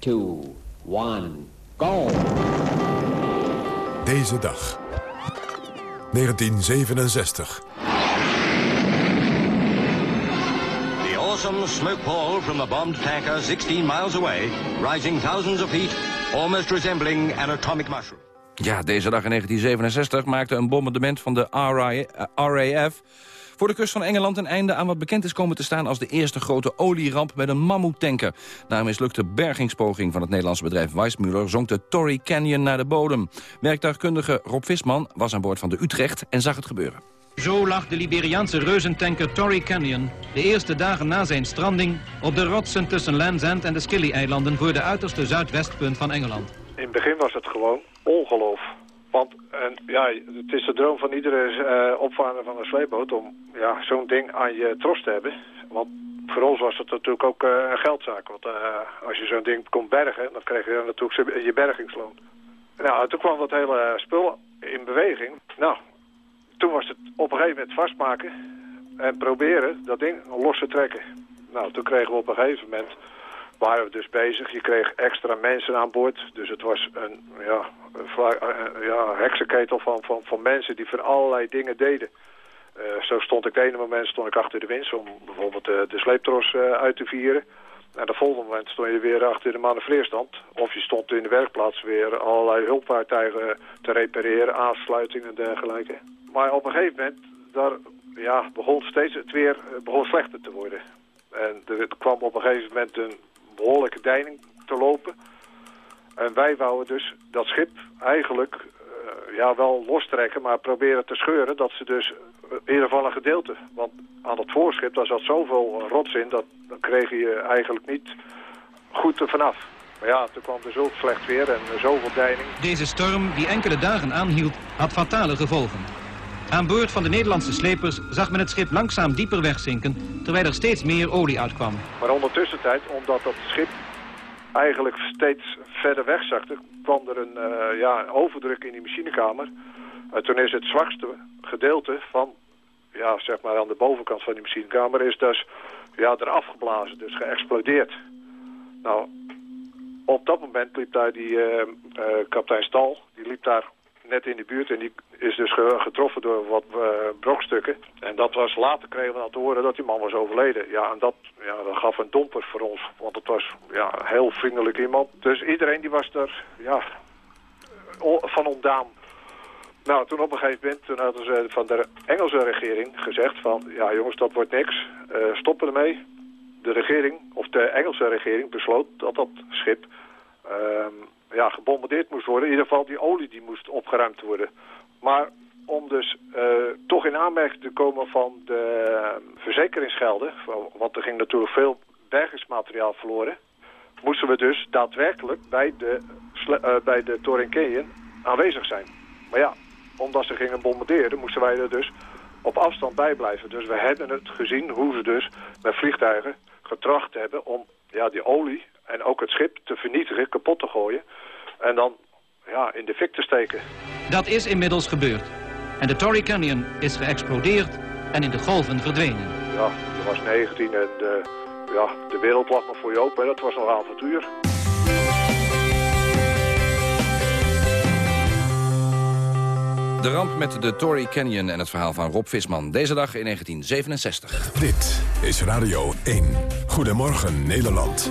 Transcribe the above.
two, one, go! Deze dag. 1967. The awesome smoke pall from a bombed tanker 16 miles away, rising thousands of feet, almost resembling an atomic mushroom. Ja, deze dag in 1967 maakte een bombardement van de RAF voor de kust van Engeland een einde aan wat bekend is komen te staan... als de eerste grote olieramp met een mammoetanker. Na een mislukte bergingspoging van het Nederlandse bedrijf Weissmuller... zonk de Torrey Canyon naar de bodem. Werktuigkundige Rob Visman was aan boord van de Utrecht en zag het gebeuren. Zo lag de Liberiaanse reuzentanker Torrey Canyon de eerste dagen na zijn stranding op de rotsen tussen Land's End en de Scilly-eilanden voor de uiterste zuidwestpunt van Engeland. In het begin was het gewoon ongeloof. Want en, ja, het is de droom van iedere uh, opvaarder van een sleepboot om ja, zo'n ding aan je tros te hebben. Want voor ons was het natuurlijk ook uh, een geldzaak. Want uh, als je zo'n ding kon bergen, dan kreeg je natuurlijk je bergingsloon. Nou, toen kwam dat hele spul in beweging. Nou, toen was het op een gegeven moment vastmaken en proberen dat ding los te trekken. Nou, toen kregen we op een gegeven moment waren we dus bezig. Je kreeg extra mensen aan boord. Dus het was een, ja, een ja, heksenketel van, van, van mensen die van allerlei dingen deden. Uh, zo stond ik de ene moment stond ik achter de winst om bijvoorbeeld uh, de sleeptros uit te vieren. En de volgende moment stond je weer achter de manoeuvreerstand. Of je stond in de werkplaats weer allerlei hulpvaartuigen te repareren, aansluitingen en dergelijke. Maar op een gegeven moment, daar ja, begon steeds het weer begon slechter te worden. En er kwam op een gegeven moment een behoorlijke deining te lopen. En wij wouden dus dat schip eigenlijk uh, ja, wel lostrekken, maar proberen te scheuren dat ze dus in ieder een gedeelte. Want aan het voorschip daar zat zoveel rots in, dat kreeg je eigenlijk niet goed er vanaf. Maar ja, toen kwam er zo slecht weer en zoveel deining. Deze storm, die enkele dagen aanhield, had fatale gevolgen. Aan boord van de Nederlandse slepers zag men het schip langzaam dieper wegzinken, terwijl er steeds meer olie uitkwam. Maar ondertussen tijd, omdat dat schip eigenlijk steeds verder wegzakte, kwam er een uh, ja, overdruk in die machinekamer. Uh, toen is het zwakste gedeelte van, ja, zeg maar aan de bovenkant van die machinekamer, is dus ja, eraf geblazen, dus geëxplodeerd. Nou, op dat moment liep daar die uh, kapitein Stal, die liep daar net in de buurt en die is dus getroffen door wat uh, brokstukken. En dat was later kregen we dan te horen dat die man was overleden. Ja, en dat, ja, dat gaf een domper voor ons, want het was ja, een heel vriendelijk iemand. Dus iedereen die was er ja, van ontdaan. Nou, toen op een gegeven moment toen hadden ze van de Engelse regering gezegd van... ja jongens, dat wordt niks, uh, stoppen ermee. De regering, of de Engelse regering, besloot dat dat schip... Uh, ja, gebombardeerd moest worden. In ieder geval die olie die moest opgeruimd worden. Maar om dus uh, toch in aanmerking te komen van de verzekeringsgelden... want er ging natuurlijk veel bergingsmateriaal verloren... moesten we dus daadwerkelijk bij de, uh, bij de aanwezig zijn. Maar ja, omdat ze gingen bombarderen moesten wij er dus op afstand bij blijven. Dus we hebben het gezien hoe ze dus met vliegtuigen getracht hebben om ja, die olie en ook het schip te vernietigen, kapot te gooien en dan ja, in de fik te steken. Dat is inmiddels gebeurd. En de Torrey Canyon is geëxplodeerd en in de golven verdwenen. Ja, je was 19 en de, ja, de wereld lag nog voor je open. Dat was nog een avontuur. De ramp met de Torrey Canyon en het verhaal van Rob Visman. Deze dag in 1967. Dit is Radio 1. Goedemorgen Nederland.